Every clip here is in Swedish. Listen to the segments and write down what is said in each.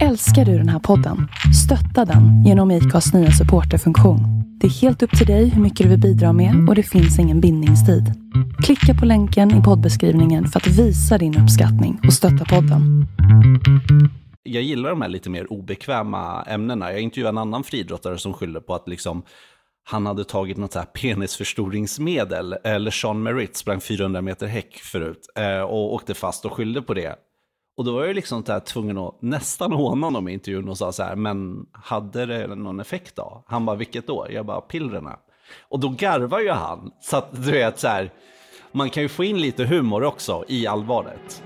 Älskar du den här podden? Stötta den genom IKAs nya supporterfunktion. Det är helt upp till dig hur mycket du vill bidra med och det finns ingen bindningstid. Klicka på länken i poddbeskrivningen för att visa din uppskattning och stötta podden. Jag gillar de här lite mer obekväma ämnena. Jag intervjuade en annan friidrottare som skyllde på att liksom han hade tagit något så här penisförstoringsmedel. Eh, Eller Sean Merritt sprang 400 meter häck förut eh, och åkte fast och skyllde på det. Och då var jag liksom där tvungen att nästan håna honom i intervjun och sa så här, men hade det någon effekt då? Han bara, vilket då? Jag bara, pillerna. Och då garvar ju han. Så att du vet så här, man kan ju få in lite humor också i allvaret.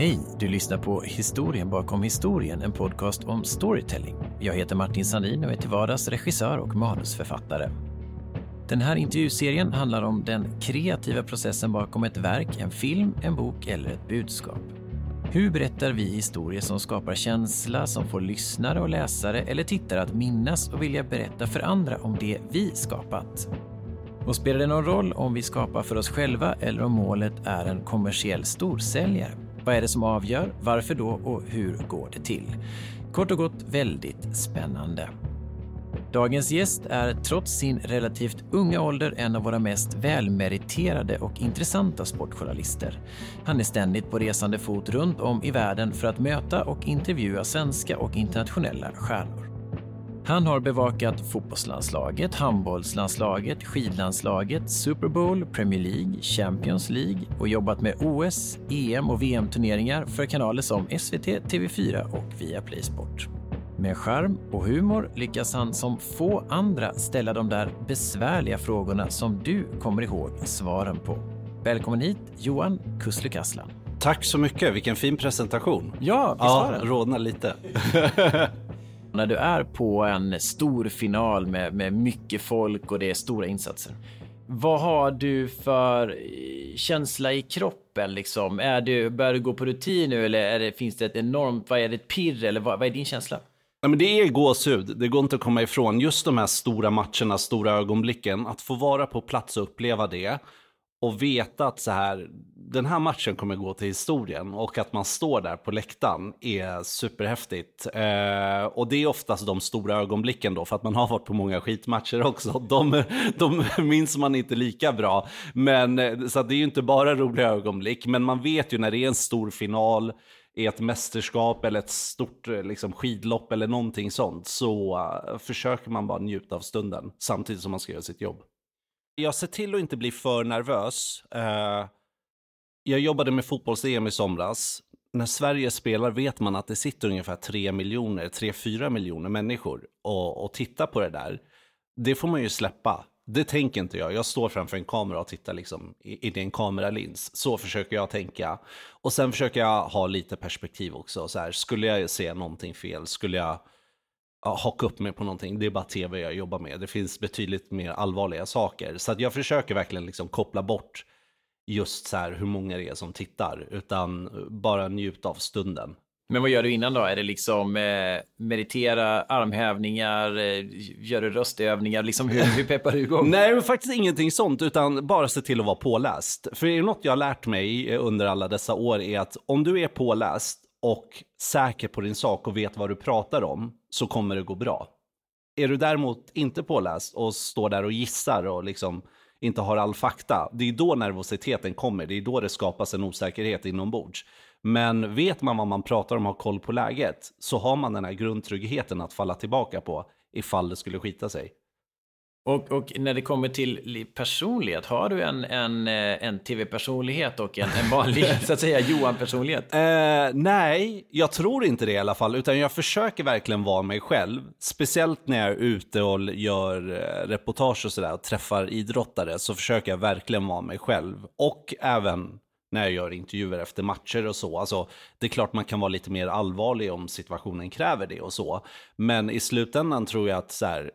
Hej, du lyssnar på Historien bakom historien, en podcast om storytelling. Jag heter Martin Sandin och är till vardags regissör och manusförfattare. Den här intervjuserien handlar om den kreativa processen bakom ett verk, en film, en bok eller ett budskap. Hur berättar vi historier som skapar känsla, som får lyssnare och läsare eller tittare att minnas och vilja berätta för andra om det vi skapat? Och spelar det någon roll om vi skapar för oss själva eller om målet är en kommersiell storsäljare? Vad är det som avgör? Varför då? Och hur går det till? Kort och gott väldigt spännande. Dagens gäst är trots sin relativt unga ålder en av våra mest välmeriterade och intressanta sportjournalister. Han är ständigt på resande fot runt om i världen för att möta och intervjua svenska och internationella stjärnor. Han har bevakat fotbollslandslaget, handbollslandslaget, skidlandslaget, Super Bowl, Premier League, Champions League och jobbat med OS, EM och VM-turneringar för kanaler som SVT, TV4 och Viaplay Sport. Med charm och humor lyckas han som få andra ställa de där besvärliga frågorna som du kommer ihåg svaren på. Välkommen hit, Johan Kasslan. Tack så mycket, vilken fin presentation. Ja, visst ja, var den? rodnar lite. När du är på en stor final med, med mycket folk och det är stora insatser. Vad har du för eh, känsla i kroppen liksom? Är du, börjar du gå på rutin nu eller är det, finns det ett enormt, vad är det, ett pirr eller vad, vad är din känsla? Nej, men det är gåshud, det går inte att komma ifrån. Just de här stora matcherna, stora ögonblicken, att få vara på plats och uppleva det och veta att så här, den här matchen kommer gå till historien och att man står där på läktaren är superhäftigt. Eh, och det är oftast de stora ögonblicken då, för att man har varit på många skitmatcher också. De, de minns man inte lika bra. Men, eh, så det är ju inte bara roliga ögonblick, men man vet ju när det är en stor final, i ett mästerskap eller ett stort eh, liksom, skidlopp eller någonting sånt, så uh, försöker man bara njuta av stunden samtidigt som man ska göra sitt jobb. Jag ser till att inte bli för nervös. Uh, jag jobbade med fotbolls-EM i somras. När Sverige spelar vet man att det sitter ungefär 3 miljoner, 3-4 miljoner människor och, och tittar på det där. Det får man ju släppa. Det tänker inte jag. Jag står framför en kamera och tittar liksom in i en kameralins. Så försöker jag tänka. Och sen försöker jag ha lite perspektiv också. Så här, skulle jag se någonting fel? Skulle jag haka upp mig på någonting? Det är bara tv jag jobbar med. Det finns betydligt mer allvarliga saker. Så att jag försöker verkligen liksom koppla bort just så här hur många det är som tittar. Utan bara njuta av stunden. Men vad gör du innan då? Är det liksom eh, meditera, armhävningar, eh, gör du röstövningar? Liksom hur, hur peppar du igång? Nej, men faktiskt ingenting sånt, utan bara se till att vara påläst. För är det något jag har lärt mig under alla dessa år är att om du är påläst och säker på din sak och vet vad du pratar om, så kommer det gå bra. Är du däremot inte påläst och står där och gissar och liksom inte har all fakta, det är då nervositeten kommer. Det är då det skapas en osäkerhet inombords. Men vet man vad man pratar om och har koll på läget så har man den här grundtryggheten att falla tillbaka på ifall det skulle skita sig. Och, och när det kommer till personlighet, har du en, en, eh, en tv-personlighet och en, en vanlig, så att säga, Johan-personlighet? Eh, nej, jag tror inte det i alla fall, utan jag försöker verkligen vara mig själv. Speciellt när jag är ute och gör eh, reportage och sådär och träffar idrottare så försöker jag verkligen vara mig själv. Och även när jag gör intervjuer efter matcher och så. Alltså, det är klart man kan vara lite mer allvarlig om situationen kräver det och så. Men i slutändan tror jag att så här,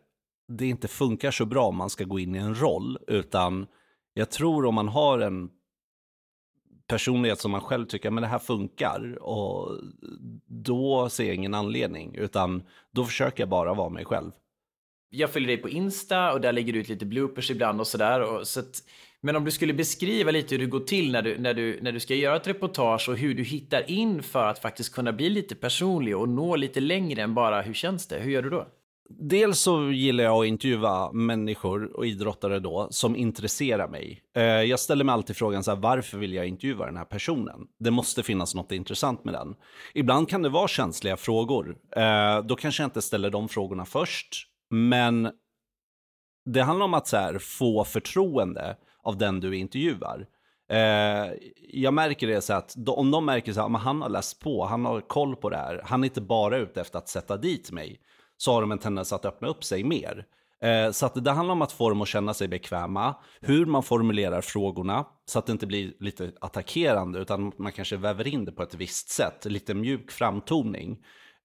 det inte funkar så bra om man ska gå in i en roll, utan jag tror om man har en personlighet som man själv tycker, men det här funkar, och då ser jag ingen anledning, utan då försöker jag bara vara mig själv. Jag följer dig på Insta och där lägger du ut lite bloopers ibland och sådär. Så men om du skulle beskriva lite hur det går till när du, när, du, när du ska göra ett reportage och hur du hittar in för att faktiskt kunna bli lite personlig och nå lite längre än bara hur känns det? Hur gör du då? Dels så gillar jag att intervjua människor och idrottare då som intresserar mig. Eh, jag ställer mig alltid frågan så här, varför vill jag intervjua den här personen? Det måste finnas något intressant med den. Ibland kan det vara känsliga frågor. Eh, då kanske jag inte ställer de frågorna först. Men det handlar om att så här, få förtroende av den du intervjuar. Eh, jag märker det så att om de märker så att han har läst på, han har koll på det här, han är inte bara ute efter att sätta dit mig, så har de en tendens att öppna upp sig mer. Eh, så att det handlar om att få dem att känna sig bekväma, hur man formulerar frågorna, så att det inte blir lite attackerande, utan man kanske väver in det på ett visst sätt, lite mjuk framtoning.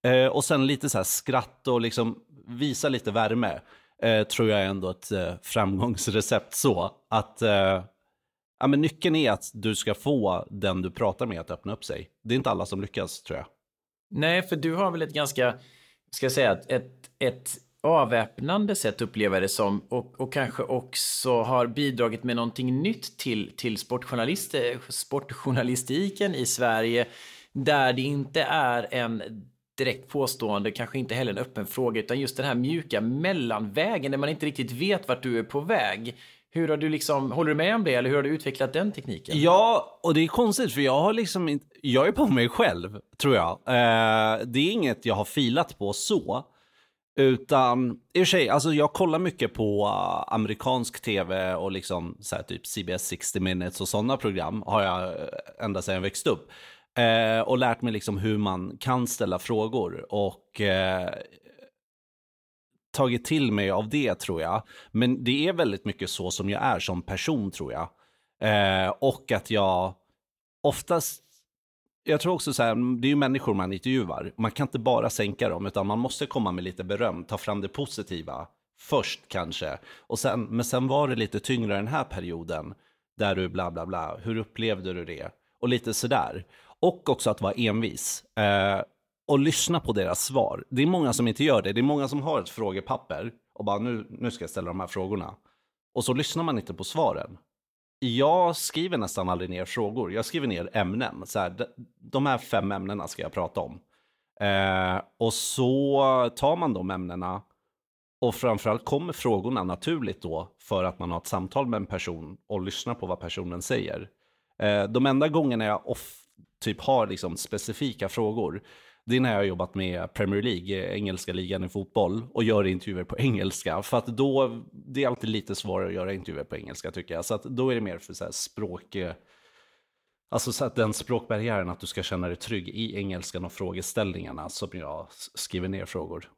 Eh, och sen lite så här skratt och liksom visa lite värme eh, tror jag är ändå ett framgångsrecept så. Att ja, men nyckeln är att du ska få den du pratar med att öppna upp sig. Det är inte alla som lyckas tror jag. Nej, för du har väl ett ganska, ska jag säga, ett, ett avväpnande sätt uppleva det som och, och kanske också har bidragit med någonting nytt till, till sportjournalist, sportjournalistiken i Sverige där det inte är en direkt påstående, kanske inte heller en öppen fråga, utan just den här mjuka mellanvägen där man inte riktigt vet vart du är på väg. Hur har du liksom, håller du med om det eller hur har du utvecklat den tekniken? Ja, och det är konstigt för jag har liksom inte, jag är på mig själv tror jag. Eh, det är inget jag har filat på så. Utan, i och för sig, alltså jag kollar mycket på uh, amerikansk tv och liksom så här, typ CBS 60 minutes och sådana program har jag eh, ända sedan jag växte upp. Eh, och lärt mig liksom hur man kan ställa frågor. Och eh, tagit till mig av det tror jag. Men det är väldigt mycket så som jag är som person tror jag. Eh, och att jag oftast, jag tror också så här, det är ju människor man intervjuar. Man kan inte bara sänka dem, utan man måste komma med lite beröm, ta fram det positiva först kanske. Och sen, men sen var det lite tyngre den här perioden, där du bla bla bla, hur upplevde du det? Och lite sådär. Och också att vara envis. Eh, och lyssna på deras svar. Det är många som inte gör det. Det är många som har ett frågepapper och bara nu, nu ska jag ställa de här frågorna. Och så lyssnar man inte på svaren. Jag skriver nästan aldrig ner frågor. Jag skriver ner ämnen. Så här, de här fem ämnena ska jag prata om. Eh, och så tar man de ämnena och framförallt kommer frågorna naturligt då för att man har ett samtal med en person och lyssnar på vad personen säger. Eh, de enda gångerna jag off typ har liksom specifika frågor. Det är när jag har jobbat med Premier League, engelska ligan i fotboll, och gör intervjuer på engelska. För att då, det är alltid lite svårare att göra intervjuer på engelska tycker jag. Så att då är det mer för så språk, eh, alltså så att den språkbarriären, att du ska känna dig trygg i engelskan och frågeställningarna som jag skriver ner frågor.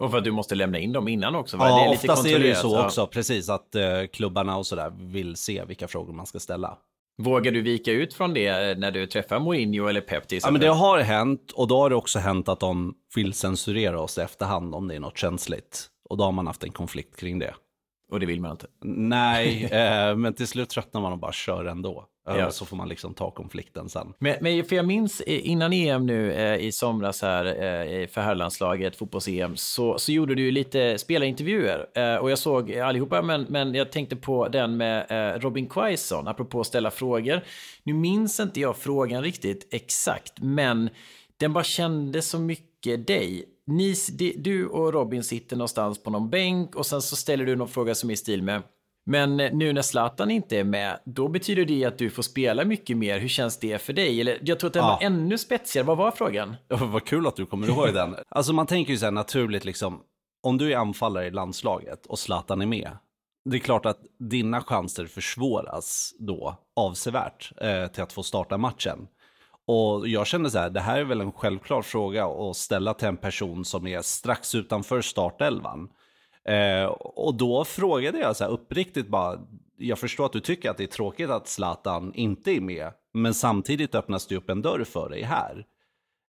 Och för att du måste lämna in dem innan också? Va? Ja, det är lite oftast är det ju så också, precis, att uh, klubbarna och sådär vill se vilka frågor man ska ställa. Vågar du vika ut från det när du träffar Mourinho eller Pep till Ja, men det har hänt och då har det också hänt att de vill censurera oss i efterhand om det är något känsligt. Och då har man haft en konflikt kring det. Och det vill man inte? Nej, eh, men till slut tröttnar man och bara kör ändå. Ja. Så får man liksom ta konflikten sen. Men, men för jag minns innan EM nu eh, i somras här eh, för herrlandslaget, fotbolls-EM, så, så gjorde du lite spelarintervjuer. Eh, och jag såg allihopa, men, men jag tänkte på den med eh, Robin Quaison, apropå att ställa frågor. Nu minns inte jag frågan riktigt exakt, men den bara kändes så mycket dig. Ni, du och Robin sitter någonstans på någon bänk och sen så ställer du någon fråga som är i stil med men nu när Zlatan inte är med, då betyder det att du får spela mycket mer. Hur känns det för dig? Eller jag tror att den ja. var ännu spetsigare. Vad var frågan? Ja, vad kul att du kommer ihåg den. Alltså man tänker ju så här naturligt liksom, om du är anfallare i landslaget och Zlatan är med, det är klart att dina chanser försvåras då avsevärt eh, till att få starta matchen. Och jag kände så här, det här är väl en självklar fråga att ställa till en person som är strax utanför startelvan. Eh, och då frågade jag så här uppriktigt bara, jag förstår att du tycker att det är tråkigt att Zlatan inte är med, men samtidigt öppnas det upp en dörr för dig här.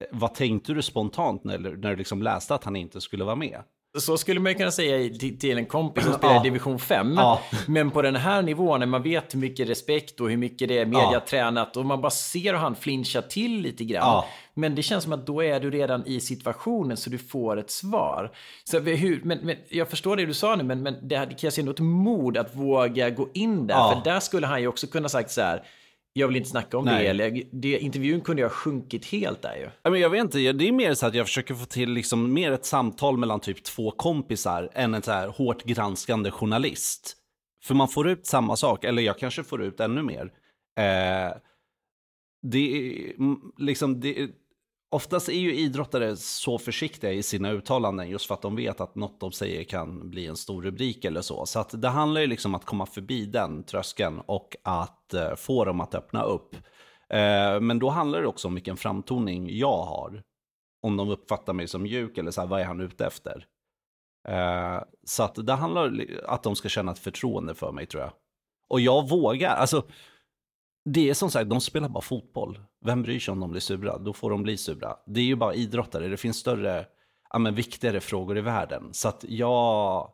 Eh, vad tänkte du spontant när, när du liksom läste att han inte skulle vara med? Så skulle man kunna säga till, en kompis som spelar i division 5. Ja. Men på den här nivån, när man vet hur mycket respekt och hur mycket det är mediatränat och man bara ser hur han flinchar till lite grann. Ja. Men det känns som att då är du redan i situationen så du får ett svar. Så hur, men, men jag förstår det du sa nu, men, men det krävs ändå ett mod att våga gå in där. Ja. För där skulle han ju också kunna sagt så här, jag vill inte snacka om Nej. det. Eller, det. Intervjun kunde ju ha sjunkit helt där ju. Ja, men jag vet inte, det är mer så att jag försöker få till liksom mer ett samtal mellan typ två kompisar än en så här hårt granskande journalist. För man får ut samma sak, eller jag kanske får ut ännu mer. Eh, det är mm, liksom, det oftast är ju idrottare så försiktiga i sina uttalanden just för att de vet att något de säger kan bli en stor rubrik eller så. Så att det handlar ju liksom om att komma förbi den tröskeln och att eh, få dem att öppna upp. Eh, men då handlar det också om vilken framtoning jag har. Om de uppfattar mig som mjuk eller så här, vad är han ute efter? Eh, så att det handlar om att de ska känna ett förtroende för mig tror jag. Och jag vågar, alltså det är som sagt, de spelar bara fotboll. Vem bryr sig om de blir sura? Då får de bli sura. Det är ju bara idrottare, det finns större, ja men viktigare frågor i världen. Så att jag,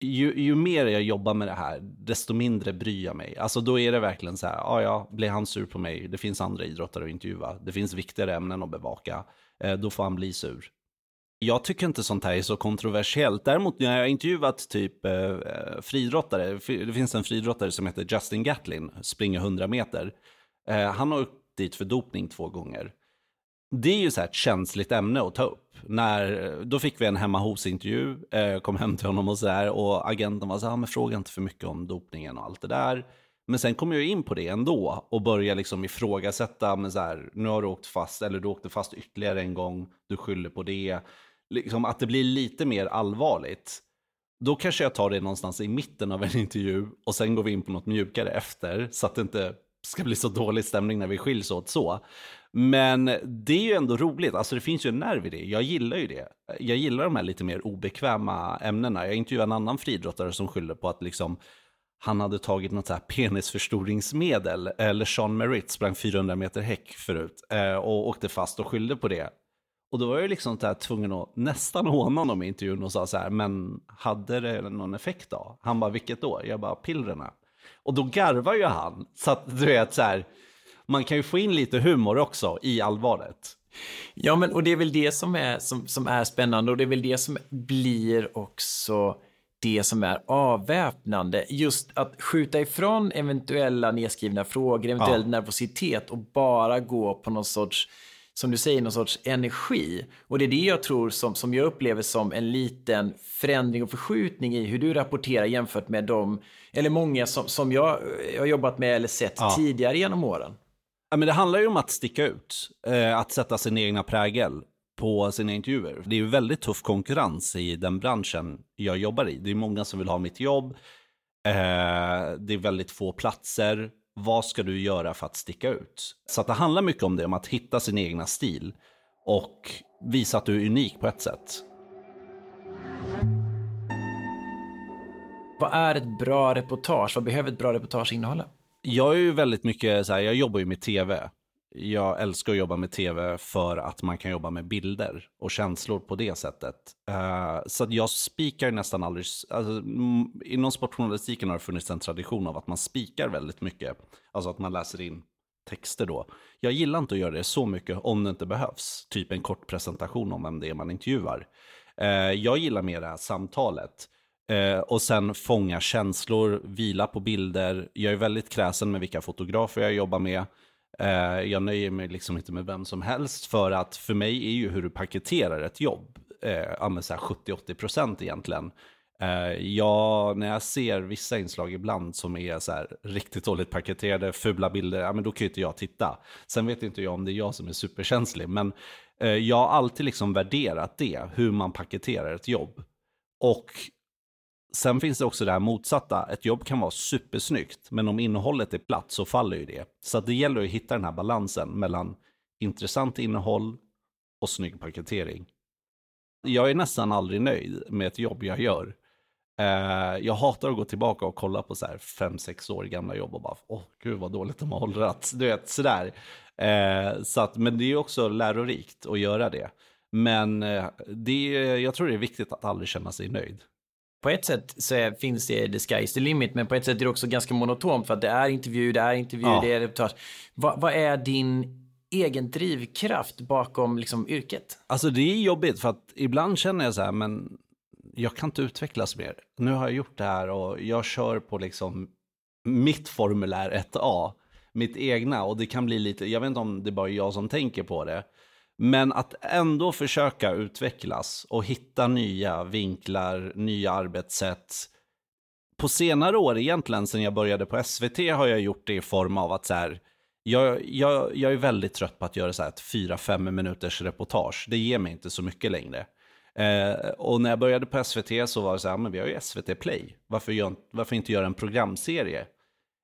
ju, ju mer jag jobbar med det här, desto mindre bryr jag mig. Alltså då är det verkligen så här, ja ja, blir han sur på mig? Det finns andra idrottare att intervjua. Det finns viktigare ämnen att bevaka. Eh, då får han bli sur. Jag tycker inte sånt här är så kontroversiellt. Däremot när jag har intervjuat typ eh, friidrottare, det finns en friidrottare som heter Justin Gatlin, springer 100 meter. Eh, han har åkt dit för dopning två gånger. Det är ju så här ett känsligt ämne att ta upp. När, eh, då fick vi en hemma hos-intervju, eh, kom hem till honom och så här, och agenten var så här, ah, men fråga inte för mycket om dopningen och allt det där. Men sen kom jag in på det ändå och började liksom ifrågasätta, men så här, nu har du åkt fast, eller du åkte fast ytterligare en gång, du skyller på det. Liksom att det blir lite mer allvarligt. Då kanske jag tar det någonstans i mitten av en intervju och sen går vi in på något mjukare efter, så att det inte ska bli så dålig stämning när vi skiljs åt så. Men det är ju ändå roligt, alltså det finns ju en nerv i det. Jag gillar ju det. Jag gillar de här lite mer obekväma ämnena. Jag intervjuade en annan friidrottare som skyller på att liksom han hade tagit något så här penisförstoringsmedel, eller Sean Merritt sprang 400 meter häck förut eh, och åkte fast och skyllde på det. Och då var jag liksom här tvungen att nästan håna honom i intervjun och sa så här, men hade det någon effekt då? Han bara, vilket då? Jag bara, pillerna. Och då garvar ju han, så att du vet så här, man kan ju få in lite humor också i allvaret. Ja, men och det är väl det som är, som, som är spännande och det är väl det som blir också det som är avväpnande. Just att skjuta ifrån eventuella nedskrivna frågor, eventuell ja. nervositet och bara gå på någon sorts som du säger, någon sorts energi. Och det är det jag tror som, som jag upplever som en liten förändring och förskjutning i hur du rapporterar jämfört med dem, eller många som, som jag har jobbat med eller sett ja. tidigare genom åren. Ja, men det handlar ju om att sticka ut, eh, att sätta sin egna prägel på sina intervjuer. Det är ju väldigt tuff konkurrens i den branschen jag jobbar i. Det är många som vill ha mitt jobb. Eh, det är väldigt få platser. Vad ska du göra för att sticka ut? Så det handlar mycket om det, om att hitta sin egna stil och visa att du är unik på ett sätt. Vad är ett bra reportage? Vad behöver ett bra reportage innehålla? Jag är ju väldigt mycket så här, jag jobbar ju med tv. Jag älskar att jobba med tv för att man kan jobba med bilder och känslor på det sättet. Uh, så att jag spikar nästan aldrig, alltså, inom sportjournalistiken har det funnits en tradition av att man spikar väldigt mycket. Alltså att man läser in texter då. Jag gillar inte att göra det så mycket om det inte behövs. Typ en kort presentation om vem det är man intervjuar. Uh, jag gillar mer det här samtalet. Uh, och sen fånga känslor, vila på bilder. Jag är väldigt kräsen med vilka fotografer jag jobbar med. Eh, jag nöjer mig liksom inte med vem som helst för att för mig är ju hur du paketerar ett jobb, eh, 70-80% egentligen. Eh, jag, när jag ser vissa inslag ibland som är så här riktigt dåligt paketerade, fula bilder, ja, men då kan ju inte jag titta. Sen vet inte jag om det är jag som är superkänslig, men eh, jag har alltid liksom värderat det, hur man paketerar ett jobb. Och Sen finns det också det här motsatta. Ett jobb kan vara supersnyggt, men om innehållet är platt så faller ju det. Så det gäller att hitta den här balansen mellan intressant innehåll och snygg paketering. Jag är nästan aldrig nöjd med ett jobb jag gör. Eh, jag hatar att gå tillbaka och kolla på så här fem, sex år gamla jobb och bara, åh gud vad dåligt de har åldrats. Du vet, sådär. Eh, så att, men det är också lärorikt att göra det. Men eh, det, jag tror det är viktigt att aldrig känna sig nöjd. På ett sätt så finns det the sky is the limit, men på ett sätt är det också ganska monotont för att det är intervju, det är intervju, ja. det är reportage. Va, vad är din egen drivkraft bakom liksom, yrket? Alltså det är jobbigt för att ibland känner jag så här, men jag kan inte utvecklas mer. Nu har jag gjort det här och jag kör på liksom mitt formulär 1A, mitt egna och det kan bli lite, jag vet inte om det är bara jag som tänker på det, men att ändå försöka utvecklas och hitta nya vinklar, nya arbetssätt. På senare år egentligen, sen jag började på SVT, har jag gjort det i form av att så här, jag, jag, jag är väldigt trött på att göra så här ett 4-5 minuters reportage. Det ger mig inte så mycket längre. Eh, och när jag började på SVT så var det så här, men vi har ju SVT Play. Varför, gör, varför inte göra en programserie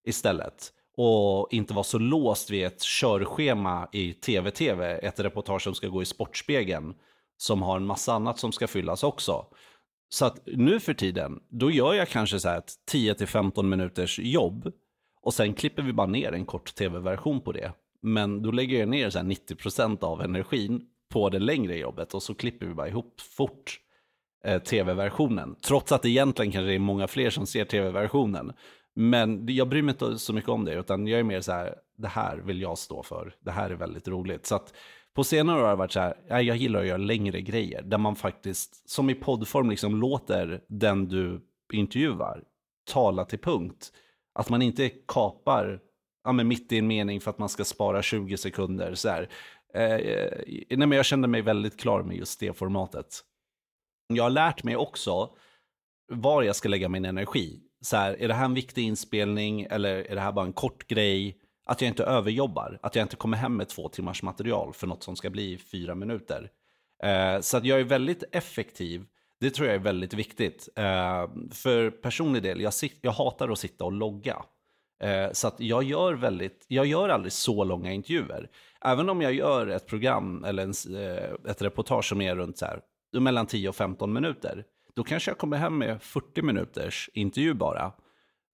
istället? Och inte vara så låst vid ett körschema i tv-tv, ett reportage som ska gå i Sportspegeln, som har en massa annat som ska fyllas också. Så att nu för tiden, då gör jag kanske så här ett 10-15 minuters jobb och sen klipper vi bara ner en kort tv-version på det. Men då lägger jag ner så 90% av energin på det längre jobbet och så klipper vi bara ihop fort eh, tv-versionen. Trots att det egentligen kanske är många fler som ser tv-versionen. Men jag bryr mig inte så mycket om det, utan jag är mer så här, det här vill jag stå för. Det här är väldigt roligt. Så att på senare år har det varit så här, jag gillar att göra längre grejer, där man faktiskt, som i poddform, liksom låter den du intervjuar tala till punkt. Att man inte kapar ja, men mitt i en mening för att man ska spara 20 sekunder. Så här. Eh, nej, men jag kände mig väldigt klar med just det formatet. Jag har lärt mig också var jag ska lägga min energi. Så här, är det här en viktig inspelning eller är det här bara en kort grej? Att jag inte överjobbar, att jag inte kommer hem med två timmars material för något som ska bli fyra minuter. Eh, så att jag är väldigt effektiv. Det tror jag är väldigt viktigt. Eh, för personlig del, jag, sit, jag hatar att sitta och logga. Eh, så att jag gör väldigt, jag gör aldrig så långa intervjuer. Även om jag gör ett program eller en, eh, ett reportage som är runt så här, mellan 10 och 15 minuter, då kanske jag kommer hem med 40 minuters intervju bara.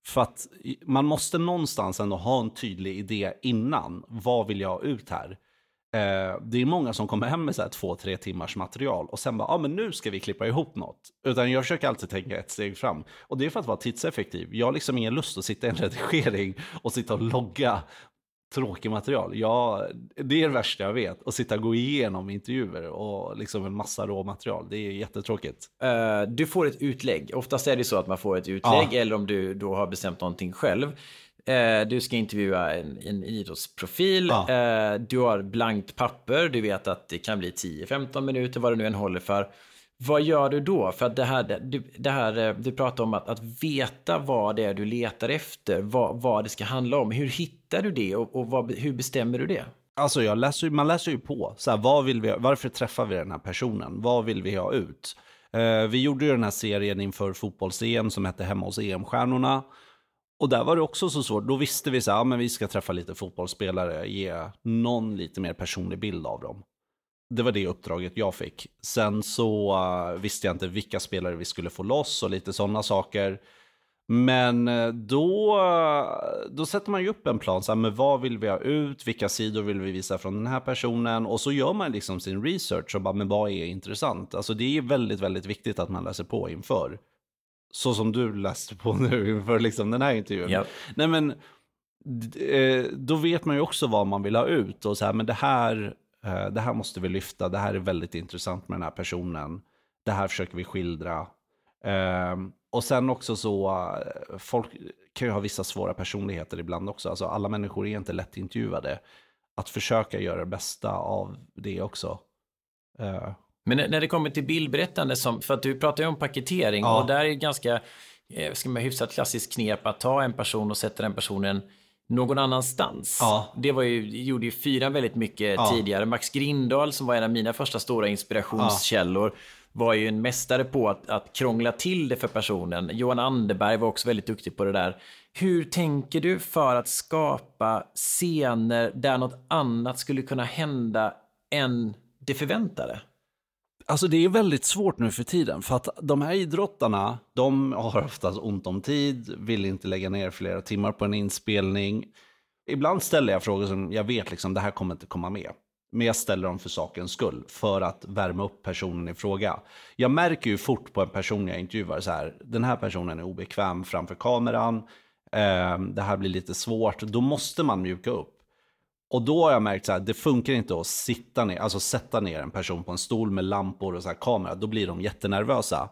För att man måste någonstans ändå ha en tydlig idé innan. Vad vill jag ha ut här? Eh, det är många som kommer hem med så här två, tre timmars material och sen bara, ja ah, men nu ska vi klippa ihop något. Utan jag försöker alltid tänka ett steg fram. Och det är för att vara tidseffektiv. Jag har liksom ingen lust att sitta i en redigering och sitta och logga tråkig material. Ja, det är det värsta jag vet. Att sitta och gå igenom intervjuer och liksom en massa råmaterial. Det är jättetråkigt. Uh, du får ett utlägg. Oftast är det så att man får ett utlägg ja. eller om du då har bestämt någonting själv. Uh, du ska intervjua en, en idrottsprofil. Ja. Uh, du har blankt papper. Du vet att det kan bli 10-15 minuter vad det nu än håller för. Vad gör du då? För att det här, det här, eh, du pratar om att, att veta vad det är du letar efter, vad, vad det ska handla om. Hur hittar Hittar du det och, och vad, hur bestämmer du det? Alltså jag läser, man läser ju på. Så här, vad vill vi, varför träffar vi den här personen? Vad vill vi ha ut? Eh, vi gjorde ju den här serien inför fotbolls-EM som hette Hemma hos EM-stjärnorna. Och där var det också så svårt. Då visste vi så här, ja, men vi ska träffa lite fotbollsspelare, ge någon lite mer personlig bild av dem det var det uppdraget jag fick. Sen så uh, visste jag inte vilka spelare vi skulle få loss och lite sådana saker. Men uh, då, uh, då sätter man ju upp en plan, så här, men vad vill vi ha ut, vilka sidor vill vi visa från den här personen och så gör man liksom sin research och bara, men vad är intressant? Alltså det är väldigt, väldigt viktigt att man läser på inför. Så som du läste på nu inför liksom den här intervjun. Yep. Nej men, eh, då vet man ju också vad man vill ha ut och så här, men det här Eh, det här måste vi lyfta, det här är väldigt intressant med den här personen. Det här försöker vi skildra. Ehm, och sen också så, eh, folk kan ju ha vissa svåra personligheter ibland också. Alltså alla människor är inte lättintervjuade. Att försöka göra det bästa av det också. Eh. Men när det kommer till bildberättande, som, för att du pratar ju om paketering ja. och där är det ganska, ska man hyfsat klassiskt knep att ta en person och sätta den personen någon annanstans. Ja. Det var ju, gjorde ju fyran väldigt mycket ja. tidigare. Max Grindahl som var en av mina första stora inspirationskällor var ju en mästare på att, att krångla till det för personen. Johan Anderberg var också väldigt duktig på det där. Hur tänker du för att skapa scener där något annat skulle kunna hända än det förväntade? Alltså det är väldigt svårt nu för tiden. För att de här idrottarna, de har oftast ont om tid, vill inte lägga ner flera timmar på en inspelning. Ibland ställer jag frågor som jag vet liksom, det här kommer inte komma med. Men jag ställer dem för sakens skull, för att värma upp personen i fråga. Jag märker ju fort på en person jag intervjuar så här, den här personen är obekväm framför kameran, eh, det här blir lite svårt, då måste man mjuka upp. Och då har jag märkt att det funkar inte att sitta ner, alltså sätta ner en person på en stol med lampor och så här kamera, då blir de jättenervösa.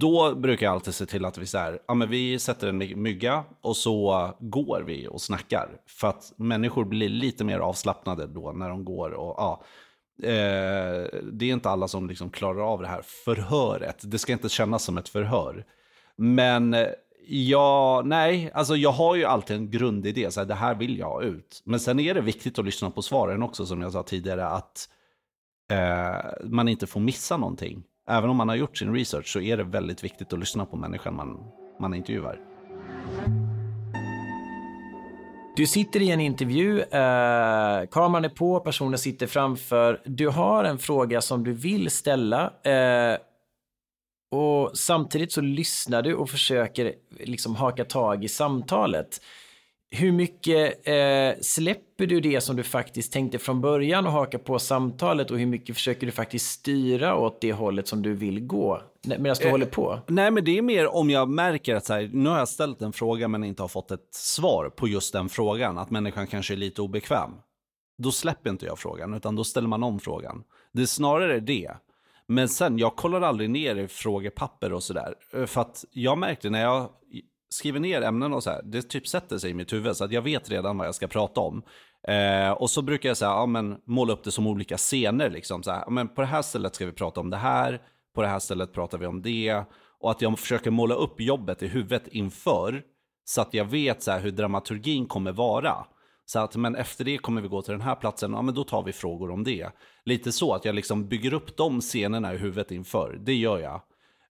Då brukar jag alltid se till att vi, så här, ja, men vi sätter en mygga och så går vi och snackar. För att människor blir lite mer avslappnade då när de går. Och, ja, eh, det är inte alla som liksom klarar av det här förhöret. Det ska inte kännas som ett förhör. Men eh, Ja, nej, alltså jag har ju alltid en grundidé, så här, det här vill jag ha ut. Men sen är det viktigt att lyssna på svaren också, som jag sa tidigare, att eh, man inte får missa någonting. Även om man har gjort sin research så är det väldigt viktigt att lyssna på människan man, man intervjuar. Du sitter i en intervju, eh, kameran är på, personen sitter framför. Du har en fråga som du vill ställa. Eh, och samtidigt så lyssnar du och försöker liksom haka tag i samtalet. Hur mycket eh, släpper du det som du faktiskt tänkte från början och haka på samtalet och hur mycket försöker du faktiskt styra åt det hållet som du vill gå medan du eh, håller på? Nej, men det är mer om jag märker att så här, nu har jag ställt en fråga men inte har fått ett svar på just den frågan, att människan kanske är lite obekväm. Då släpper inte jag frågan, utan då ställer man om frågan. Det är snarare det. Men sen, jag kollar aldrig ner i frågepapper och sådär. Eh, för att jag märkte när jag skriver ner ämnen och så här, det typ sätter sig i mitt huvud så att jag vet redan vad jag ska prata om. Eh, och så brukar jag säga, ja, men, måla upp det som olika scener. Liksom, så här, ja, men på det här stället ska vi prata om det här, på det här stället pratar vi om det. Och att jag försöker måla upp jobbet i huvudet inför, så att jag vet så här, hur dramaturgin kommer vara. Så att, men efter det kommer vi gå till den här platsen, ja men då tar vi frågor om det. Lite så att jag liksom bygger upp de scenerna i huvudet inför, det gör jag.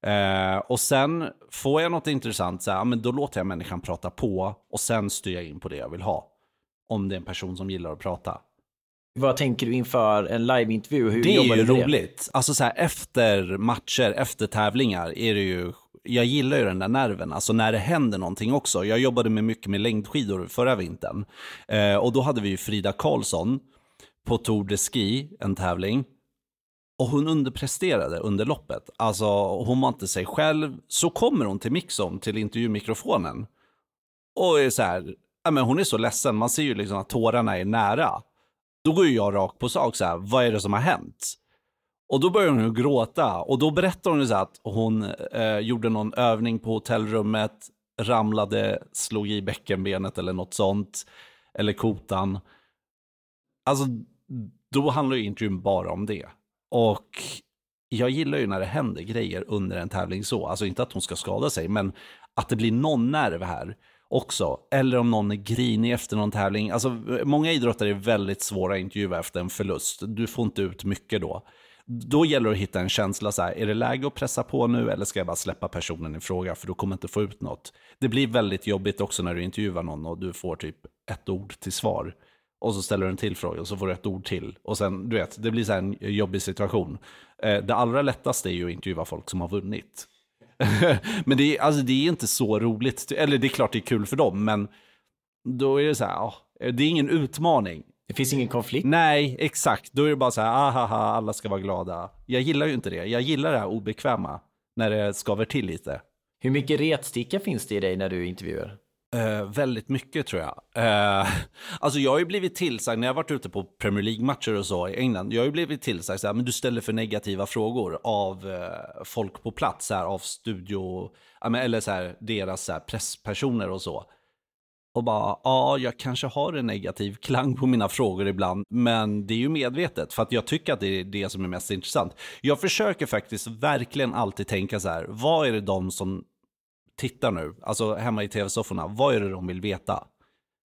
Eh, och sen får jag något intressant, så här, men då låter jag människan prata på och sen styr jag in på det jag vill ha. Om det är en person som gillar att prata. Vad tänker du inför en liveintervju? Hur det är ju roligt. Det? Alltså så här, efter matcher, efter tävlingar är det ju jag gillar ju den där nerven, alltså när det händer någonting också. Jag jobbade med mycket med längdskidor förra vintern. Eh, och då hade vi ju Frida Karlsson på Tour de Ski, en tävling. Och hon underpresterade under loppet. Alltså hon var inte sig själv. Så kommer hon till mixon, till intervjumikrofonen. Och är så här, ja, men hon är så ledsen, man ser ju liksom att tårarna är nära. Då går ju jag rakt på sak så här, vad är det som har hänt? Och då börjar hon gråta och då berättar hon så att hon eh, gjorde någon övning på hotellrummet, ramlade, slog i bäckenbenet eller något sånt, eller kotan. Alltså, då handlar ju intervjun bara om det. Och jag gillar ju när det händer grejer under en tävling så, alltså inte att hon ska skada sig, men att det blir någon nerv här också. Eller om någon är grinig efter någon tävling. Alltså, många idrottare är väldigt svåra att intervjua efter en förlust. Du får inte ut mycket då. Då gäller det att hitta en känsla, så här, är det läge att pressa på nu eller ska jag bara släppa personen i fråga för då kommer jag inte få ut något. Det blir väldigt jobbigt också när du intervjuar någon och du får typ ett ord till svar. Och så ställer du en till fråga och så får du ett ord till. Och sen, du vet, det blir så en jobbig situation. Eh, det allra lättaste är ju att intervjua folk som har vunnit. men det är, alltså, det är inte så roligt. Eller det är klart det är kul för dem, men då är det så här, ja, det är ingen utmaning. Det finns ingen konflikt. Nej, exakt. Då är det bara så här, ahaha, alla ska vara glada. Jag gillar ju inte det. Jag gillar det här obekväma, när det skaver till lite. Hur mycket retsticka finns det i dig när du intervjuar? Eh, väldigt mycket tror jag. Eh, alltså jag har ju blivit tillsagd, när jag varit ute på Premier League-matcher och så i England, jag har ju blivit tillsagd så här, men du ställer för negativa frågor av eh, folk på plats, så här, av studio, eller så här, deras så här, presspersoner och så och bara, ja, jag kanske har en negativ klang på mina frågor ibland, men det är ju medvetet för att jag tycker att det är det som är mest intressant. Jag försöker faktiskt verkligen alltid tänka så här, vad är det de som tittar nu, alltså hemma i tv-sofforna, vad är det de vill veta?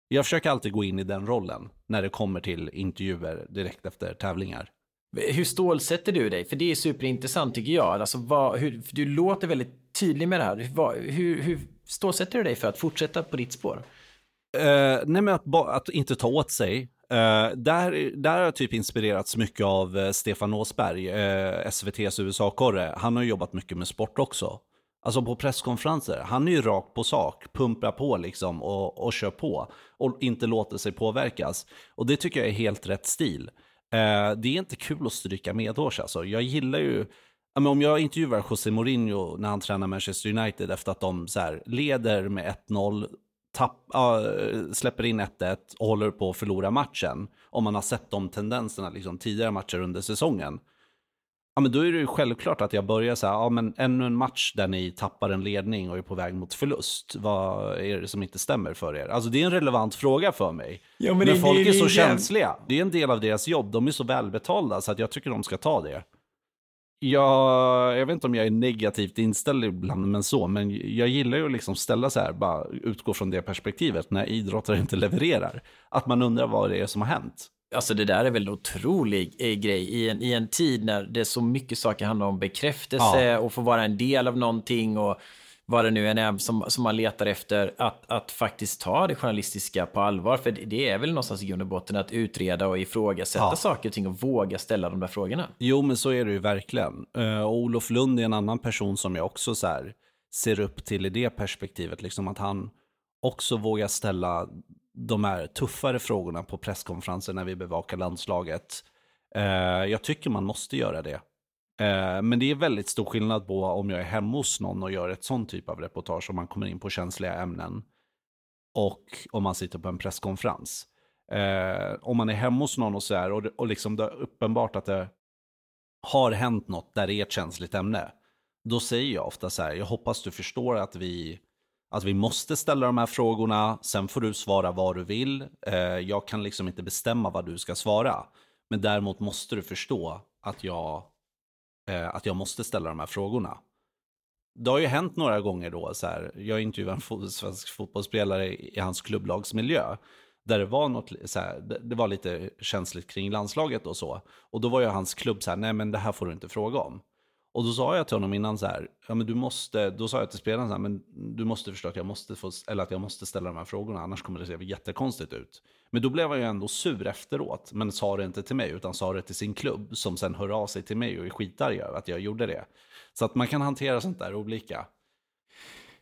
Jag försöker alltid gå in i den rollen när det kommer till intervjuer direkt efter tävlingar. Hur stålsätter du dig? För det är superintressant tycker jag. Alltså, vad, hur, du låter väldigt tydlig med det här. Vad, hur, hur stålsätter du dig för att fortsätta på ditt spår? Uh, nej men att, att, inte ta åt sig. Uh, där, där har jag typ inspirerats mycket av uh, Stefan Åsberg, uh, SVTs USA-korre. Han har jobbat mycket med sport också. Alltså på presskonferenser, han är ju rakt på sak, pumpar på liksom och, och kör på. Och inte låter sig påverkas. Och det tycker jag är helt rätt stil. Eh, det är inte kul att stryka medhårs alltså. Jag gillar ju, om jag intervjuar José Mourinho när han tränar Manchester United efter att de så här, leder med 1-0, tapp, äh, släpper in 1-1 och håller på att förlora matchen. Om man har sett de tendenserna liksom, tidigare matcher under säsongen. Ja, men då är det ju självklart att jag börjar så här, ja men ännu en match där ni tappar en ledning och är på väg mot förlust. Vad är det som inte stämmer för er? Alltså det är en relevant fråga för mig. Ja, men, men det, folk det, är så det, känsliga. Det är en del av deras jobb, de är så välbetalda så att jag tycker de ska ta det. Jag, jag vet inte om jag är negativt inställd ibland, men så. Men jag gillar ju att liksom ställa så här, bara utgå från det perspektivet när idrottare inte levererar. Att man undrar vad det är som har hänt. Alltså det där är väl en otrolig eh, grej i en, i en tid när det är så mycket saker handlar om bekräftelse ja. och få vara en del av någonting och vad det nu än är som, som man letar efter, att, att faktiskt ta det journalistiska på allvar. För det är väl någonstans i grund och botten att utreda och ifrågasätta ja. saker och ting och våga ställa de där frågorna. Jo, men så är det ju verkligen. Uh, Olof Lund är en annan person som jag också så här, ser upp till i det perspektivet, liksom att han också vågar ställa de här tuffare frågorna på presskonferenser när vi bevakar landslaget. Eh, jag tycker man måste göra det. Eh, men det är väldigt stor skillnad på om jag är hemma hos någon och gör ett sånt typ av reportage, om man kommer in på känsliga ämnen, och om man sitter på en presskonferens. Eh, om man är hemma hos någon och så här, och, och liksom det är uppenbart att det har hänt något där det är ett känsligt ämne, då säger jag ofta så här, jag hoppas du förstår att vi, att vi måste ställa de här frågorna, sen får du svara vad du vill. Eh, jag kan liksom inte bestämma vad du ska svara, men däremot måste du förstå att jag eh, att jag måste ställa de här frågorna. Det har ju hänt några gånger då, så här, jag intervjuade en svensk fotbollsspelare i, hans klubblagsmiljö, där det var, något, så här, det, var lite känsligt kring landslaget och så. Och då var ju hans klubb så här, nej men det här får du inte fråga om. Och då sa jag till honom innan så här, ja men du måste, då sa jag till spelaren så här, men du måste förstå att jag måste få, eller att jag måste ställa de här frågorna, annars kommer det se jättekonstigt ut. Men då blev han ju ändå sur efteråt, men sa det inte till mig, utan sa det till sin klubb, som sen hör av sig till mig och är skitarg över att jag gjorde det. Så att man kan hantera sånt där olika.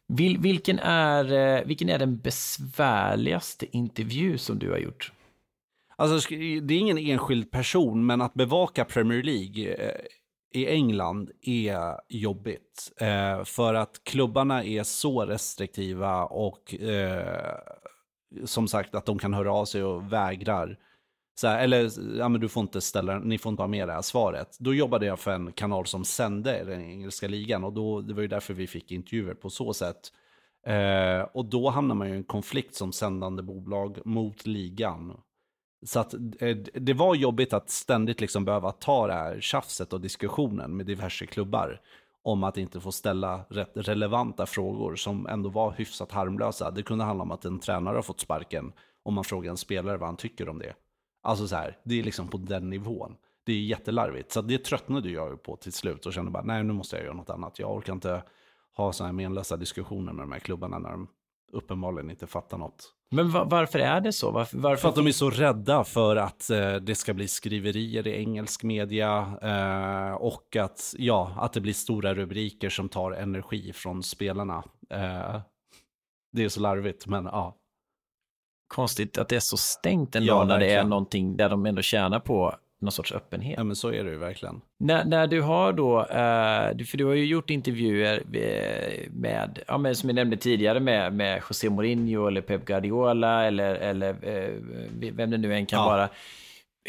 Vil, vilken, är, eh, vilken är den besvärligaste intervju som du har gjort? Alltså, det är ingen enskild person, men att bevaka Premier League eh, i England är jobbigt. Eh, för att klubbarna är så restriktiva och eh, som sagt att de kan höra av sig och vägrar. Så här, eller, ja men du får inte ställa, ni får inte ha med det här svaret. Då jobbade jag för en kanal som sände den engelska ligan och då, det var ju därför vi fick intervjuer på så sätt. Eh, och då hamnar man ju i en konflikt som sändande bolag mot ligan. Så att eh, det var jobbigt att ständigt liksom behöva ta det här tjafset och diskussionen med diverse klubbar om att inte få ställa rätt relevanta frågor som ändå var hyfsat harmlösa. Det kunde handla om att en tränare har fått sparken om man frågar en spelare vad han tycker om det. Alltså så här, det är liksom på den nivån. Det är jättelarvigt. Så det tröttnade jag ju på till slut och kände bara, nej nu måste jag göra något annat. Jag orkar inte ha sådana här menlösa diskussioner med de här klubbarna när de uppenbarligen inte fattar något. Men va varför är det så? Varför, varför... För att de är så rädda för att eh, det ska bli skriverier i engelsk media eh, och att, ja, att det blir stora rubriker som tar energi från spelarna. Eh, det är så larvigt, men ja. Konstigt att det är så stängt ändå ja, när det är någonting där de ändå tjänar på någon sorts öppenhet. Ja, men så är det ju verkligen. När, när du har då, uh, för du har ju gjort intervjuer med, ja, men som jag nämnde tidigare, med, med José Mourinho eller Pep Guardiola eller, eller uh, vem det nu än kan ja. vara.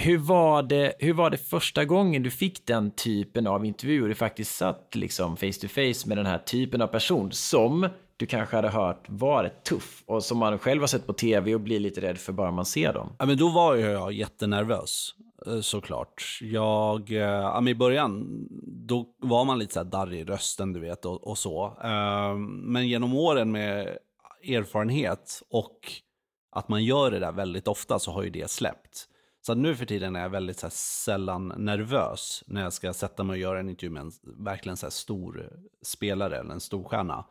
Hur var, det, hur var det första gången du fick den typen av intervju och du faktiskt satt liksom face to face med den här typen av person som du kanske hade hört varit tuff och som man själv har sett på tv och blir lite rädd för bara man ser dem? Ja, men då var jag jättenervös. Eh, såklart. Jag, äh, i början, då var man lite så här darrig i rösten, du vet, och, och så. Äh, men genom åren med erfarenhet och att man gör det där väldigt ofta så har ju det släppt. Så nu för tiden är jag väldigt så här, sällan nervös när jag ska sätta mig och göra en intervju med en verkligen så här, stor spelare eller en stor stjärna.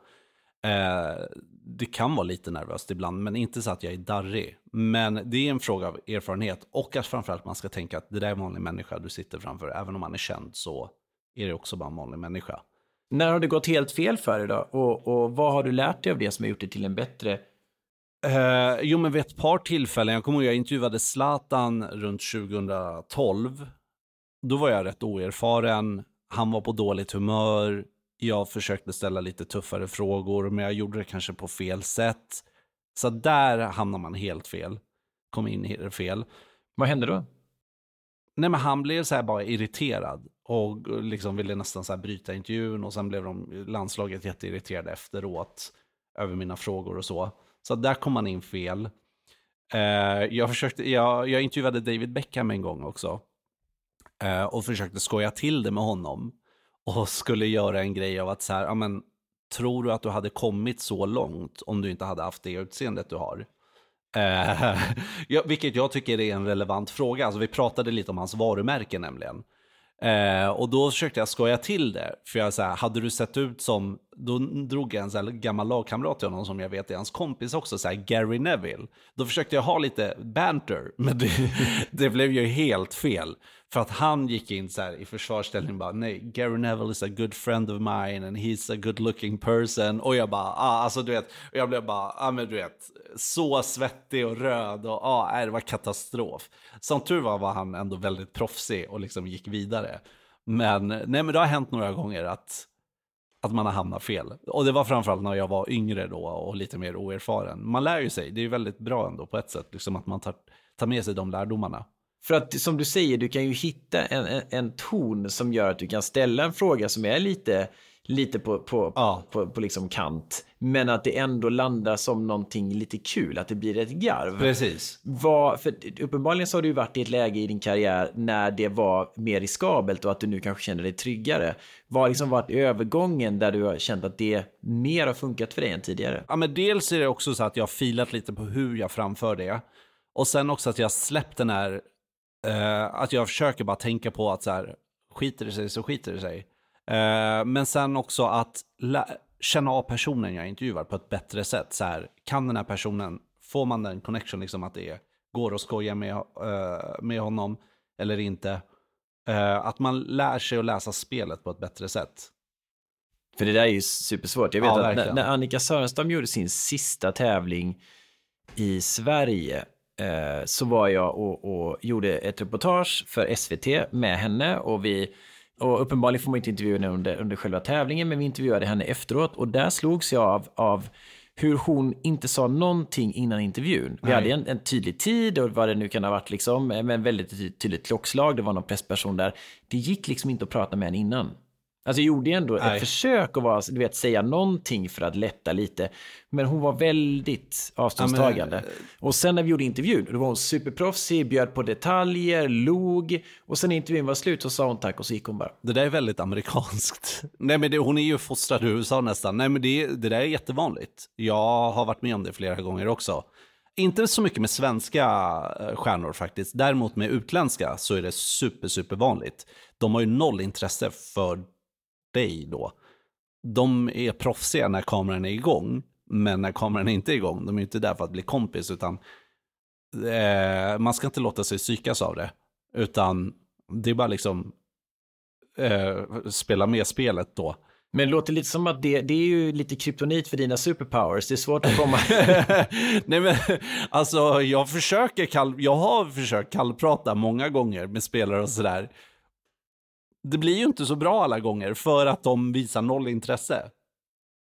Eh, det kan vara lite nervöst ibland, men inte så att jag är darrig. Men det är en fråga av erfarenhet och att framförallt man ska tänka att det där är en vanlig människa du sitter framför. Även om man är känd så är det också bara en vanlig människa. När har det gått helt fel för dig då? Och, och vad har du lärt dig av det som har gjort dig till en bättre Eh, jo, men vid ett par tillfällen, jag kommer ihåg jag intervjuade Zlatan runt 2012. Då var jag rätt oerfaren, han var på dåligt humör, jag försökte ställa lite tuffare frågor, men jag gjorde det kanske på fel sätt. Så där hamnar man helt fel. Kom in helt fel. Vad hände då? Nej, men han blev så här bara irriterad och liksom ville nästan så här bryta intervjun och sen blev de landslaget jätteirriterade efteråt över mina frågor och så. Så där kom man in fel. Eh, jag, försökte, jag, jag intervjuade David Beckham en gång också. Eh, och försökte skoja till det med honom. Och skulle göra en grej av att så här, ja men, tror du att du hade kommit så långt om du inte hade haft det utseendet du har? Eh, ja, vilket jag tycker är en relevant fråga. Alltså, vi pratade lite om hans varumärke nämligen. Eh, och då försökte jag skoja till det. För jag så här, hade du sett ut som, då drog jag en så här gammal lagkamrat till honom som jag vet är hans kompis också, så här, Gary Neville. Då försökte jag ha lite banter, men det, det blev ju helt fel. För att han gick in så här i försvarsställning bara, nej, Gary Neville is a good friend of mine and he's a good looking person. Och jag bara, ah, alltså du vet, och jag blev bara, ah, men du vet, så svettig och röd och ah, det var katastrof. Som tur var var han ändå väldigt proffsig och liksom gick vidare. Men, nej, men det har hänt några gånger att, att man har hamnat fel. Och det var framförallt när jag var yngre då och lite mer oerfaren. Man lär ju sig, det är ju väldigt bra ändå på ett sätt, liksom att man tar, tar med sig de lärdomarna. För att som du säger, du kan ju hitta en, en, en, ton som gör att du kan ställa en fråga som är lite, lite på, på, ja. på, på liksom kant. Men att det ändå landar som någonting lite kul, att det blir ett garv. Precis. Vad, för uppenbarligen så har du varit i ett läge i din karriär när det var mer riskabelt och att du nu kanske känner dig tryggare. Vad har liksom varit övergången där du har känt att det mer har funkat för dig än tidigare? Ja, men dels är det också så att jag har filat lite på hur jag framför det. Och sen också att jag har släppt den här Uh, att jag försöker bara tänka på att så här, skiter det sig så skiter det sig. Uh, men sen också att känna av personen jag intervjuar på ett bättre sätt. Så här, kan den här personen, får man den connection, liksom att det går att skoja med, uh, med honom eller inte. att man lär sig att läsa spelet på ett bättre sätt. För det där är ju supersvårt. Jag vet ja, att när, när Annika Sörenstam gjorde sin sista tävling i Sverige eh, så var jag och, och, gjorde ett reportage för SVT med henne och vi och uppenbarligen får man inte intervjua henne under, under själva tävlingen, men vi intervjuade henne efteråt och där slogs jag av, av hur hon inte sa någonting innan intervjun. Vi Nej. hade en, en, tydlig tid och vad det nu kan ha varit, liksom, med väldigt tydligt klockslag. Det var någon pressperson där. Det gick liksom inte att prata med henne innan. Alltså jag gjorde ändå Nej. ett försök att vara, du vet, säga någonting för att lätta lite. Men hon var väldigt avståndstagande. Ja, men... Och sen när vi gjorde intervjun, då var hon superproffsig, bjöd på detaljer, log. Och sen när intervjun var slut så sa hon tack och så gick hon bara. Det där är väldigt amerikanskt. Nej men det, hon är ju fostrad i USA nästan. Nej men det, det där är jättevanligt. Jag har varit med om det flera gånger också. Inte så mycket med svenska eh, stjärnor faktiskt. Däremot med utländska så är det super, super vanligt. De har ju noll intresse för dig då. De är proffsiga när kameran är igång, men när kameran inte är igång, de är inte där för att bli kompis, utan eh, man ska inte låta sig psykas av det. Utan det är bara liksom eh, spela med spelet då. Men det låter lite som att det, det är ju lite kryptonit för dina superpowers. Det är svårt att komma... Nej men alltså jag försöker kall... jag har försökt kallprata många gånger med spelare och sådär det blir ju inte så bra alla gånger för att de visar noll intresse.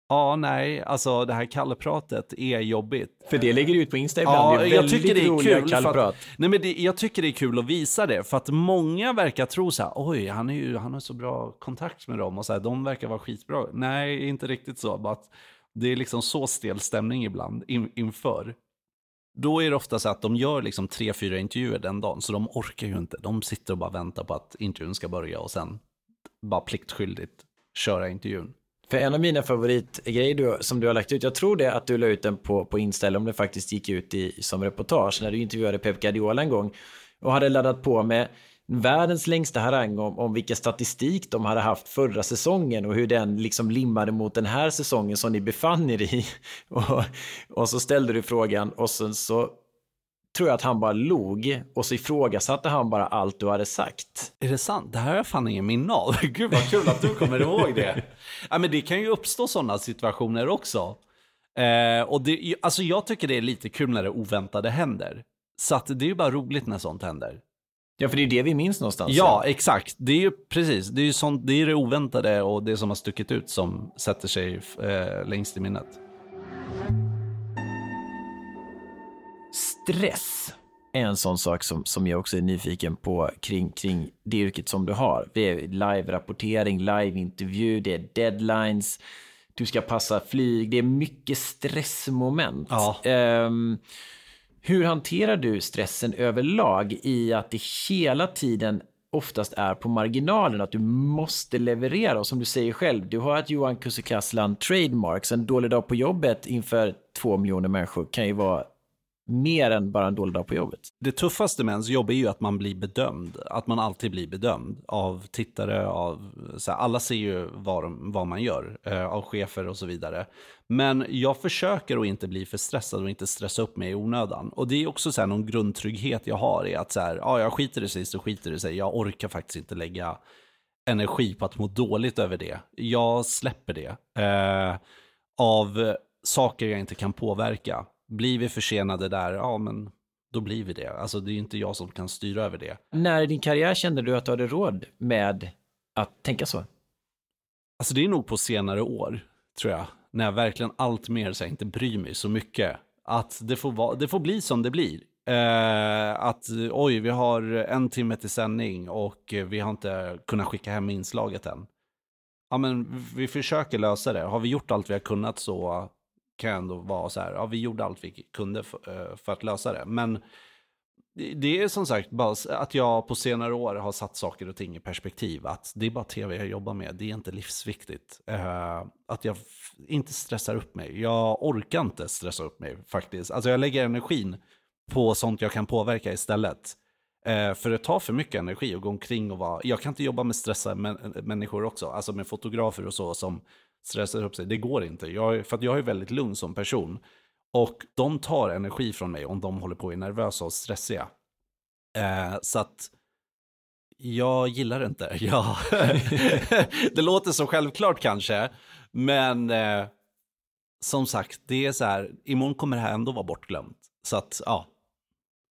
Ja, nej, alltså det här kallpratet är jobbigt. För det lägger du ut på Insta ibland. Ja, det är jag tycker det är kul. Att, nej, men det, jag tycker det är kul att visa det, för att många verkar tro så här, oj, han, är ju, han har så bra kontakt med dem och så här, de verkar vara skitbra. Nej, inte riktigt så. Bara att det är liksom så stel stämning ibland in, inför. Då är det ofta så att de gör liksom tre, fyra intervjuer den dagen, så de orkar ju inte. De sitter och bara väntar på att intervjun ska börja och sen bara pliktskyldigt köra intervjun. För en av mina favoritgrejer du, som du har lagt ut, jag tror det att du la ut den på, på Insta, eller om det faktiskt gick ut i, som reportage, när du intervjuade Pep Guardiola en gång och hade laddat på med världens längsta harang om, om vilken statistik de hade haft förra säsongen och hur den liksom limmade mot den här säsongen som ni befann er i. Och, och så ställde du frågan och sen så tror jag att han bara log och så ifrågasatte han bara allt du hade sagt. Är det sant? Det här har jag fan ingen minne av. Gud vad kul att du kommer ihåg det. Ja, men det kan ju uppstå sådana situationer också. Eh, och det, alltså jag tycker det är lite kul när det oväntade händer. Så att det är ju bara roligt när sånt händer. Ja, för det är det vi minns någonstans. Ja, exakt. Det är ju precis, det är ju sånt, det, är det oväntade och det som har stuckit ut som sätter sig eh, längst i minnet. Stress är en sån sak som, som jag också är nyfiken på kring, kring det yrket som du har. Det är live-rapportering, live-intervju, det är deadlines, du ska passa flyg, det är mycket stressmoment. Ja. Um, hur hanterar du stressen överlag i att det hela tiden oftast är på marginalen, att du måste leverera. Och som du säger själv, du har ett Johan Kusikaslan trademark, så en dålig dag på jobbet inför två miljoner människor kan ju vara mer än bara en dålig dag på jobbet. Det tuffaste med ens jobb är ju att man blir bedömd. Att man alltid blir bedömd av tittare, av, så här, alla ser ju vad, vad man gör, eh, av chefer och så vidare. Men jag försöker att inte bli för stressad och inte stressa upp mig i onödan. Och det är också så här, någon grundtrygghet jag har i att så här, ja, jag skiter i sig så skiter det sig. Jag orkar faktiskt inte lägga energi på att må dåligt över det. Jag släpper det. Eh, av saker jag inte kan påverka. Blir vi försenade där, ja men då blir vi det. Alltså det är ju inte jag som kan styra över det. När i din karriär kände du att du hade råd med att tänka så? Alltså det är nog på senare år, tror jag. När jag verkligen allt mer så här, inte bryr mig så mycket. Att det får, vara, det får bli som det blir. Eh, att oj, vi har en timme till sändning och vi har inte kunnat skicka hem inslaget än. Ja, men vi försöker lösa det. Har vi gjort allt vi har kunnat så kan jag ändå vara så här, ja vi gjorde allt vi kunde för, eh, för att lösa det. Men det är som sagt bara att jag på senare år har satt saker och ting i perspektiv. Att det är bara tv jag jobbar med, det är inte livsviktigt. Eh, att jag inte stressar upp mig. Jag orkar inte stressa upp mig faktiskt. Alltså jag lägger energin på sånt jag kan påverka istället. Eh, för det tar för mycket energi att gå omkring och vara... Jag kan inte jobba med stressade människor också. Alltså med fotografer och så som stressar upp sig. Det går inte. Jag, för jag är väldigt lugn som person. Och de tar energi från mig om de håller på och är nervösa och stressiga. Eh, så att jag gillar inte. Ja. det låter så självklart kanske, men eh, som sagt, det är så här, imorgon kommer det här ändå vara bortglömt. Så att, ja.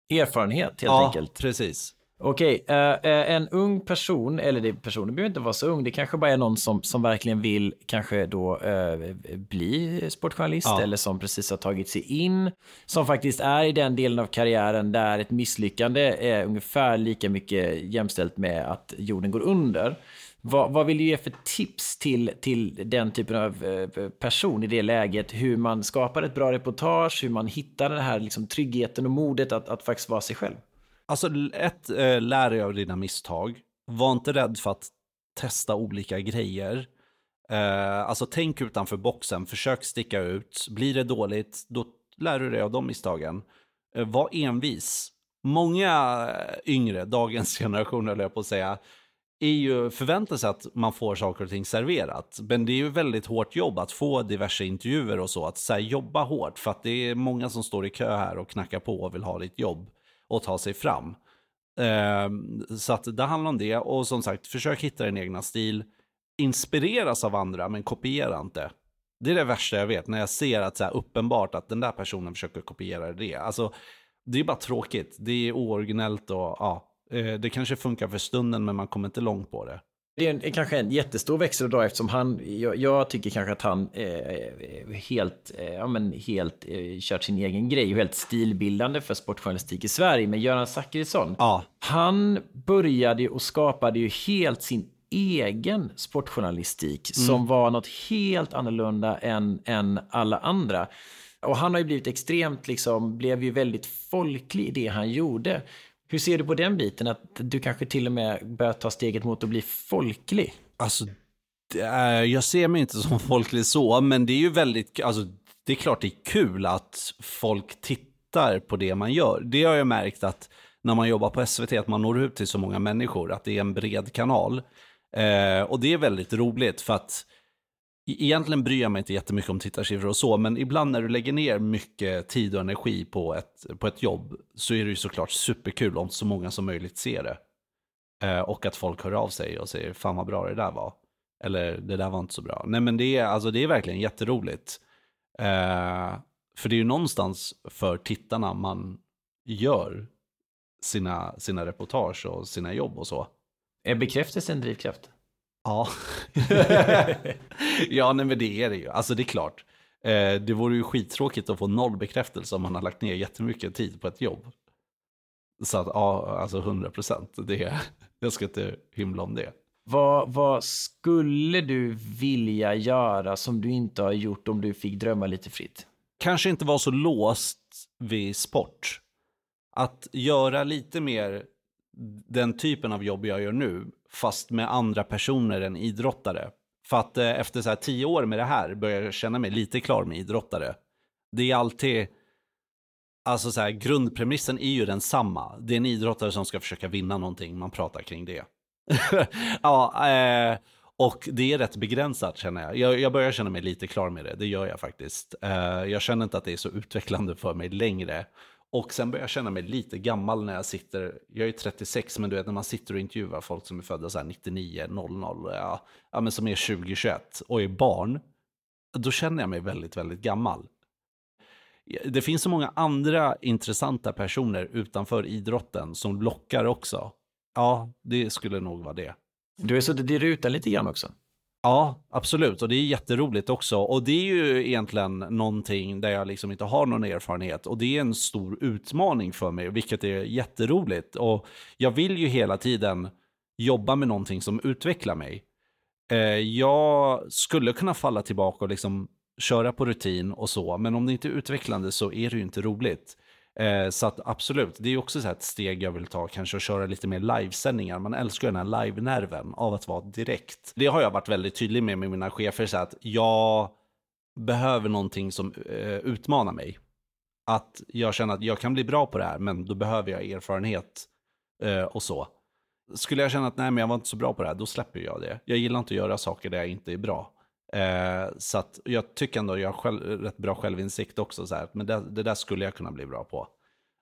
Erfarenhet helt ja, enkelt. precis. Okej, okay, uh, eh, uh, en ung person, eller det, personen behöver inte vara så ung, det kanske bara är någon som, som verkligen vill kanske då uh, bli sportjournalist ja. eller som precis har tagit sig in, som faktiskt är i den delen av karriären där ett misslyckande är ungefär lika mycket jämställt med att jorden går under. Vad, vad vill du ge för tips till, till den typen av person i det läget? Hur man skapar ett bra reportage, hur man hittar den här liksom, tryggheten och modet att, att faktiskt vara sig själv? Alltså ett, eh, lär dig av dina misstag. Var inte rädd för att testa olika grejer. Eh, alltså tänk utanför boxen, försök sticka ut. Blir det dåligt, då lär du dig av de misstagen. Eh, var envis. Många eh, yngre, dagens generation höll jag på att säga, är ju förväntar sig att man får saker och ting serverat. Men det är ju väldigt hårt jobb att få diverse intervjuer och så. Att så här, jobba hårt för att det är många som står i kö här och knackar på och vill ha ditt jobb och ta sig fram. Eh, så att det handlar om det och som sagt, försök hitta din egna stil. Inspireras av andra, men kopiera inte. Det är det värsta jag vet, när jag ser att så här, uppenbart att den där personen försöker kopiera det. Alltså, det är bara tråkigt. Det är ooriginellt och ja, eh, det kanske funkar för stunden, men man kommer inte långt på det. Det är en, kanske en jättestor växel att dra eftersom han, jag, jag tycker kanske att han eh, helt, eh, ja, men helt eh, kört sin egen grej och helt stilbildande för sportjournalistik i Sverige. Men Göran Zachrisson, ja. han började och skapade ju helt sin egen sportjournalistik mm. som var något helt annorlunda än, än alla andra. Och han har ju blivit extremt, liksom, blev ju väldigt folklig i det han gjorde. Hur ser du på den biten? Att du kanske till och med börjar ta steget mot att bli folklig? Alltså, är, jag ser mig inte som folklig så, men det är ju väldigt, alltså, det är klart det är kul att folk tittar på det man gör. Det har jag märkt att när man jobbar på SVT, att man når ut till så många människor, att det är en bred kanal. Eh, och det är väldigt roligt för att E-, egentligen bryr jag mig inte jättemycket om tittarsiffror och så, men ibland när du lägger ner mycket tid och energi på ett, på ett jobb så är det ju såklart superkul om så många som möjligt ser det. Eh, och att folk hör av sig och säger fan vad bra det där var. Eller det där var inte så bra. Nej men det är, alltså, det är verkligen jätteroligt. Eh, för det är ju någonstans för tittarna man gör sina, sina reportage och sina jobb och så. Är bekräftelse en drivkraft? Ja. ja, nej men det är det ju. Alltså det är klart. Eh, det vore ju skittråkigt att få noll bekräftelse om man har lagt ner jättemycket tid på ett jobb. Så att ja, alltså 100 procent. Jag ska inte hymla om det. Vad, vad skulle du vilja göra som du inte har gjort om du fick drömma lite fritt? Kanske inte vara så låst vid sport. Att göra lite mer den typen av jobb jag gör nu, fast med andra personer än idrottare. För att eh, efter så här tio år med det här börjar jag känna mig lite klar med idrottare. Det är alltid, alltså så här, grundpremissen är ju densamma. Det är en idrottare som ska försöka vinna någonting, man pratar kring det. ja, eh, och det är rätt begränsat känner jag. jag. jag. börjar känna mig lite klar med det, det gör jag faktiskt. Eh, jag känner inte att det är så utvecklande för mig längre. Och sen börjar jag känna mig lite gammal när jag sitter, jag är 36, men du vet när man sitter och intervjuar folk som är födda så här 99, 00, ja, ja men som är 20, 21 och är barn. Då känner jag mig väldigt, väldigt gammal. Det finns så många andra intressanta personer utanför idrotten som lockar också. Ja, det skulle nog vara det. Du har suttit i rutan lite grann också. Ja, absolut. Och det är jätteroligt också. Och det är ju egentligen någonting där jag liksom inte har någon erfarenhet. Och det är en stor utmaning för mig, vilket är jätteroligt. Och jag vill ju hela tiden jobba med någonting som utvecklar mig. Eh, jag skulle kunna falla tillbaka och liksom köra på rutin och så, men om det inte är utvecklande så är det ju inte roligt. Eh, så att absolut, det är också så ett steg jag vill ta, kanske att köra lite mer livesändningar. Man älskar ju den här live-nerven av att vara direkt. Det har jag varit väldigt tydlig med med mina chefer, så att jag behöver någonting som eh, utmanar mig. Att jag känner att jag kan bli bra på det här, men då behöver jag erfarenhet eh, och så. Skulle jag känna att nej, men jag var inte så bra på det här, då släpper jag det. Jag gillar inte att göra saker där jag inte är bra. Eh, så att jag tycker ändå jag har själv, rätt bra självinsikt också. Så här, men det, det, där skulle jag kunna bli bra på.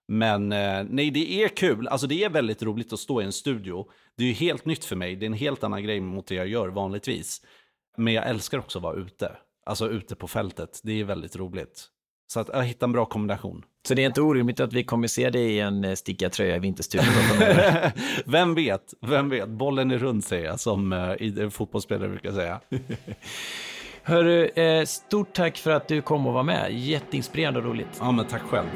Men eh, nej, det är kul. Alltså det är väldigt roligt att stå i en studio. Det är ju helt nytt för mig. Det är en helt annan grej mot det jag gör vanligtvis. Men jag älskar också att vara ute. Alltså ute på fältet. Det är väldigt roligt. Så att jag hittar en bra kombination. Så det är inte orimligt att vi kommer se dig i en eh, stickad tröja i vinterstudion? vem vet, vem vet. Bollen är rund säger jag, som uh, fotbollsspelare brukar säga. Hörru, eh, stort tack för att du kom och var med. Jätteinspirerande och roligt. Ja, men tack själv.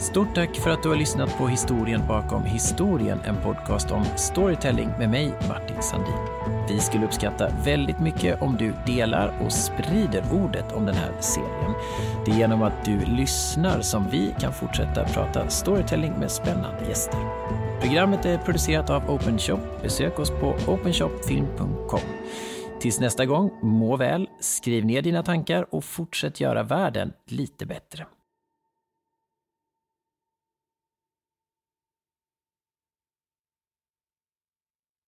Stort tack för att du har lyssnat på historien bakom historien, en podcast om storytelling med mig, Martin Sandin. Vi skulle uppskatta väldigt mycket om du delar och sprider ordet om den här serien. Det är genom att du lyssnar som vi kan fortsätta prata storytelling med spännande gäster. Programmet är producerat av OpenShop. Besök oss på openshopfilm.com. Tills nästa gång, må väl, skriv ner dina tankar och fortsätt göra världen lite bättre.